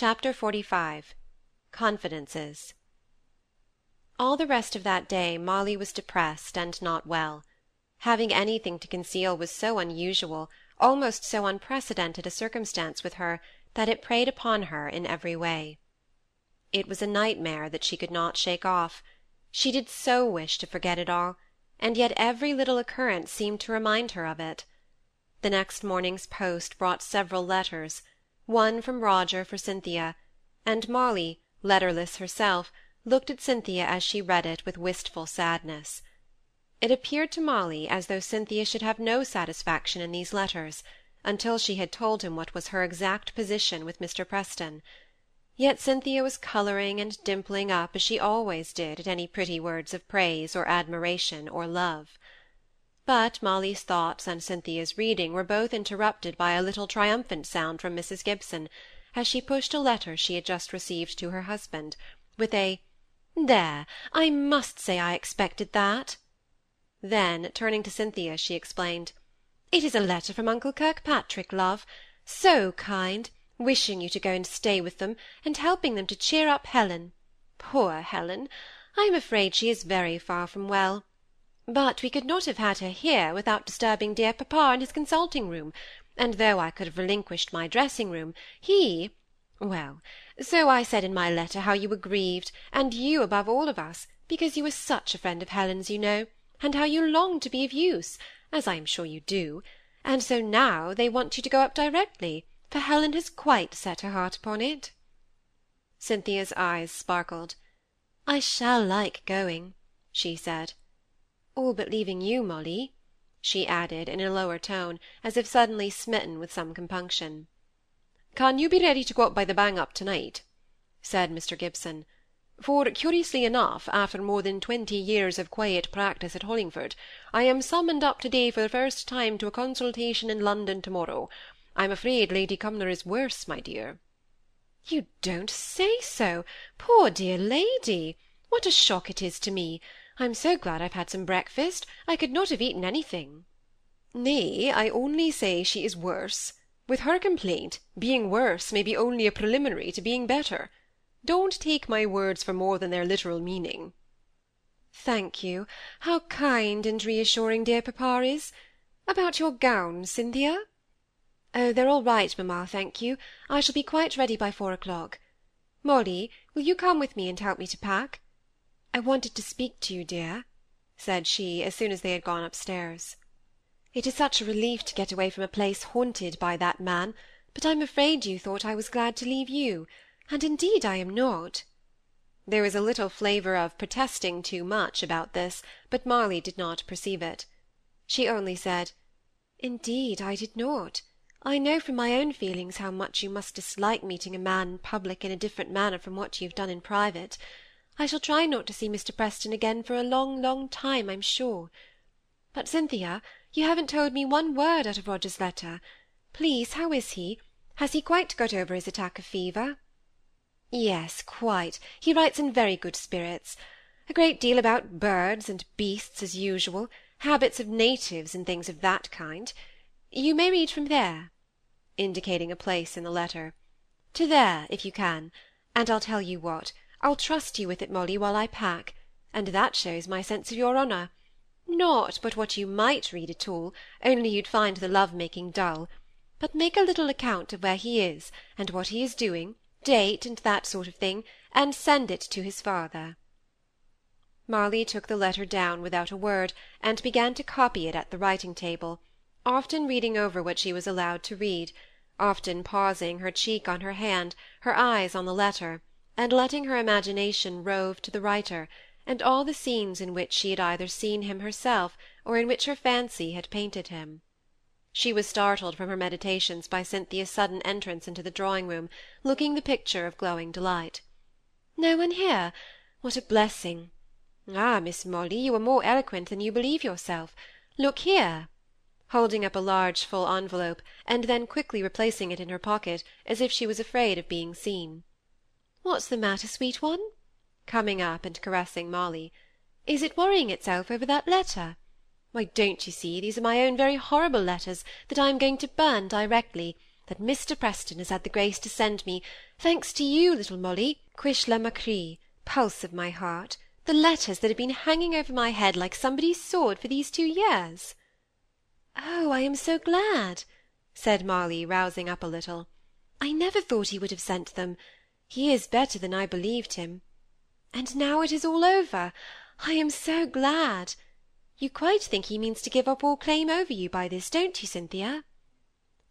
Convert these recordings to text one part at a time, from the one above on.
Chapter XLV Confidences All the rest of that day Molly was depressed and not well. Having anything to conceal was so unusual, almost so unprecedented a circumstance with her, that it preyed upon her in every way. It was a nightmare that she could not shake off. She did so wish to forget it all, and yet every little occurrence seemed to remind her of it. The next morning's post brought several letters, one from Roger for Cynthia, and Molly, letterless herself, looked at Cynthia as she read it with wistful sadness. It appeared to Molly as though Cynthia should have no satisfaction in these letters, until she had told him what was her exact position with Mr. Preston. Yet Cynthia was colouring and dimpling up as she always did at any pretty words of praise or admiration or love. But Molly's thoughts and Cynthia's reading were both interrupted by a little triumphant sound from Mrs. Gibson, as she pushed a letter she had just received to her husband, with a "There, I must say I expected that." Then, turning to Cynthia, she explained, "It is a letter from uncle Kirkpatrick, love. So kind, wishing you to go and stay with them, and helping them to cheer up Helen. Poor Helen! I am afraid she is very far from well but we could not have had her here without disturbing dear papa in his consulting room, and though I could have relinquished my dressing room, he well, so I said in my letter how you were grieved, and you above all of us, because you were such a friend of Helen's, you know, and how you longed to be of use, as I am sure you do, and so now they want you to go up directly, for Helen has quite set her heart upon it. Cynthia's eyes sparkled. I shall like going, she said all but leaving you, Molly," she added, in a lower tone, as if suddenly smitten with some compunction. "Can you be ready to go up by the bang up tonight?" said Mr. Gibson. For, curiously enough, after more than twenty years of quiet practice at Hollingford, I am summoned up to-day for the first time to a consultation in London to-morrow. I'm afraid Lady Cumnor is worse, my dear." "You don't say so! Poor dear lady! What a shock it is to me! I'm so glad I've had some breakfast. I could not have eaten anything." "Nay, I only say she is worse. With her complaint, being worse may be only a preliminary to being better. Don't take my words for more than their literal meaning." "Thank you. How kind and reassuring dear papa is! About your gowns, Cynthia?" "Oh, they're all right, mamma, thank you. I shall be quite ready by four o'clock. Molly, will you come with me and help me to pack? I wanted to speak to you, dear," said she, as soon as they had gone upstairs. "It is such a relief to get away from a place haunted by that man, but I'm afraid you thought I was glad to leave you, and indeed I am not." There was a little flavour of protesting too much about this, but Molly did not perceive it. She only said, "Indeed I did not. I know from my own feelings how much you must dislike meeting a man in public in a different manner from what you have done in private. I shall try not to see Mr. Preston again for a long, long time, I'm sure. But, Cynthia, you haven't told me one word out of Roger's letter. Please, how is he? Has he quite got over his attack of fever? Yes, quite. He writes in very good spirits. A great deal about birds and beasts as usual, habits of natives and things of that kind. You may read from there, indicating a place in the letter. To there, if you can. And I'll tell you what. I'll trust you with it, Molly, while I pack, and that shows my sense of your honour. Not but what you might read at all, only you'd find the love-making dull. But make a little account of where he is, and what he is doing, date, and that sort of thing, and send it to his father. Molly took the letter down without a word, and began to copy it at the writing-table, often reading over what she was allowed to read, often pausing, her cheek on her hand, her eyes on the letter and letting her imagination rove to the writer, and all the scenes in which she had either seen him herself, or in which her fancy had painted him. She was startled from her meditations by Cynthia's sudden entrance into the drawing-room, looking the picture of glowing delight. "No one here? What a blessing! Ah, Miss Molly, you are more eloquent than you believe yourself. Look here," holding up a large full envelope, and then quickly replacing it in her pocket, as if she was afraid of being seen. What's the matter, sweet one?" coming up and caressing Molly. "Is it worrying itself over that letter? Why, don't you see, these are my own very horrible letters, that I am going to burn directly, that Mr. Preston has had the grace to send me, thanks to you, little Molly, Quish la pulse of my heart, the letters that have been hanging over my head like somebody's sword for these two years. Oh, I am so glad, said Molly, rousing up a little. I never thought he would have sent them. He is better than I believed him. And now it is all over. I am so glad. You quite think he means to give up all claim over you by this, don't you, Cynthia?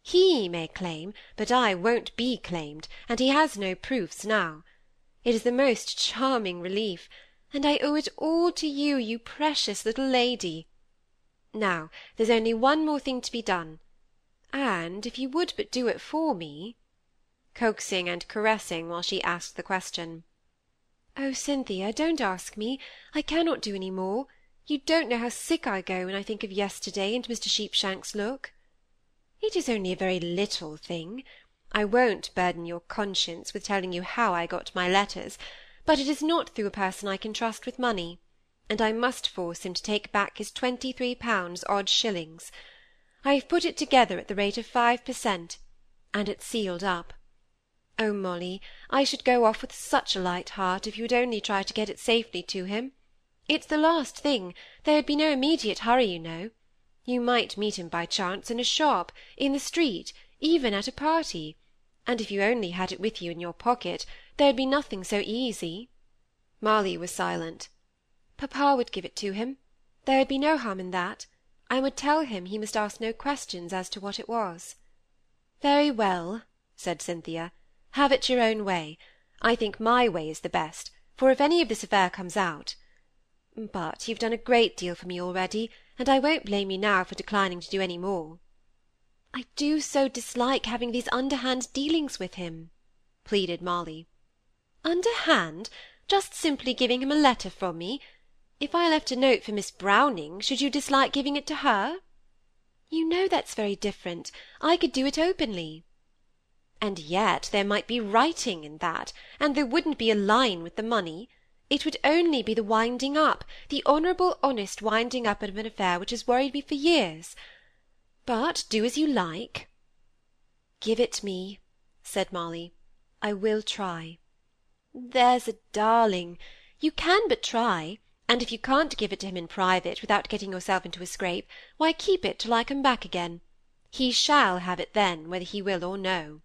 He may claim, but I won't be claimed, and he has no proofs now. It is the most charming relief, and I owe it all to you, you precious little lady. Now, there's only one more thing to be done, and if you would but do it for me, coaxing and caressing while she asked the question. Oh, Cynthia, don't ask me. I cannot do any more. You don't know how sick I go when I think of yesterday and Mr. Sheepshanks' look. It is only a very little thing. I won't burden your conscience with telling you how I got my letters, but it is not through a person I can trust with money, and I must force him to take back his twenty-three pounds odd shillings. I have put it together at the rate of five per cent, and it's sealed up. Oh, Molly, I should go off with such a light heart if you would only try to get it safely to him. It's the last thing, there would be no immediate hurry, you know. You might meet him by chance in a shop, in the street, even at a party, and if you only had it with you in your pocket, there would be nothing so easy. Molly was silent. Papa would give it to him. There would be no harm in that. I would tell him he must ask no questions as to what it was. Very well, said Cynthia. Have it your own way. I think my way is the best, for if any of this affair comes out but you've done a great deal for me already, and I won't blame you now for declining to do any more. I do so dislike having these underhand dealings with him, pleaded Molly. Underhand? Just simply giving him a letter from me? If I left a note for Miss Browning, should you dislike giving it to her? You know that's very different. I could do it openly. And yet there might be writing in that, and there wouldn't be a line with the money. It would only be the winding up, the honourable, honest winding up of an affair which has worried me for years. But do as you like. Give it me, said Molly. I will try. There's a darling. You can but try, and if you can't give it to him in private without getting yourself into a scrape, why keep it till I come back again. He shall have it then, whether he will or no.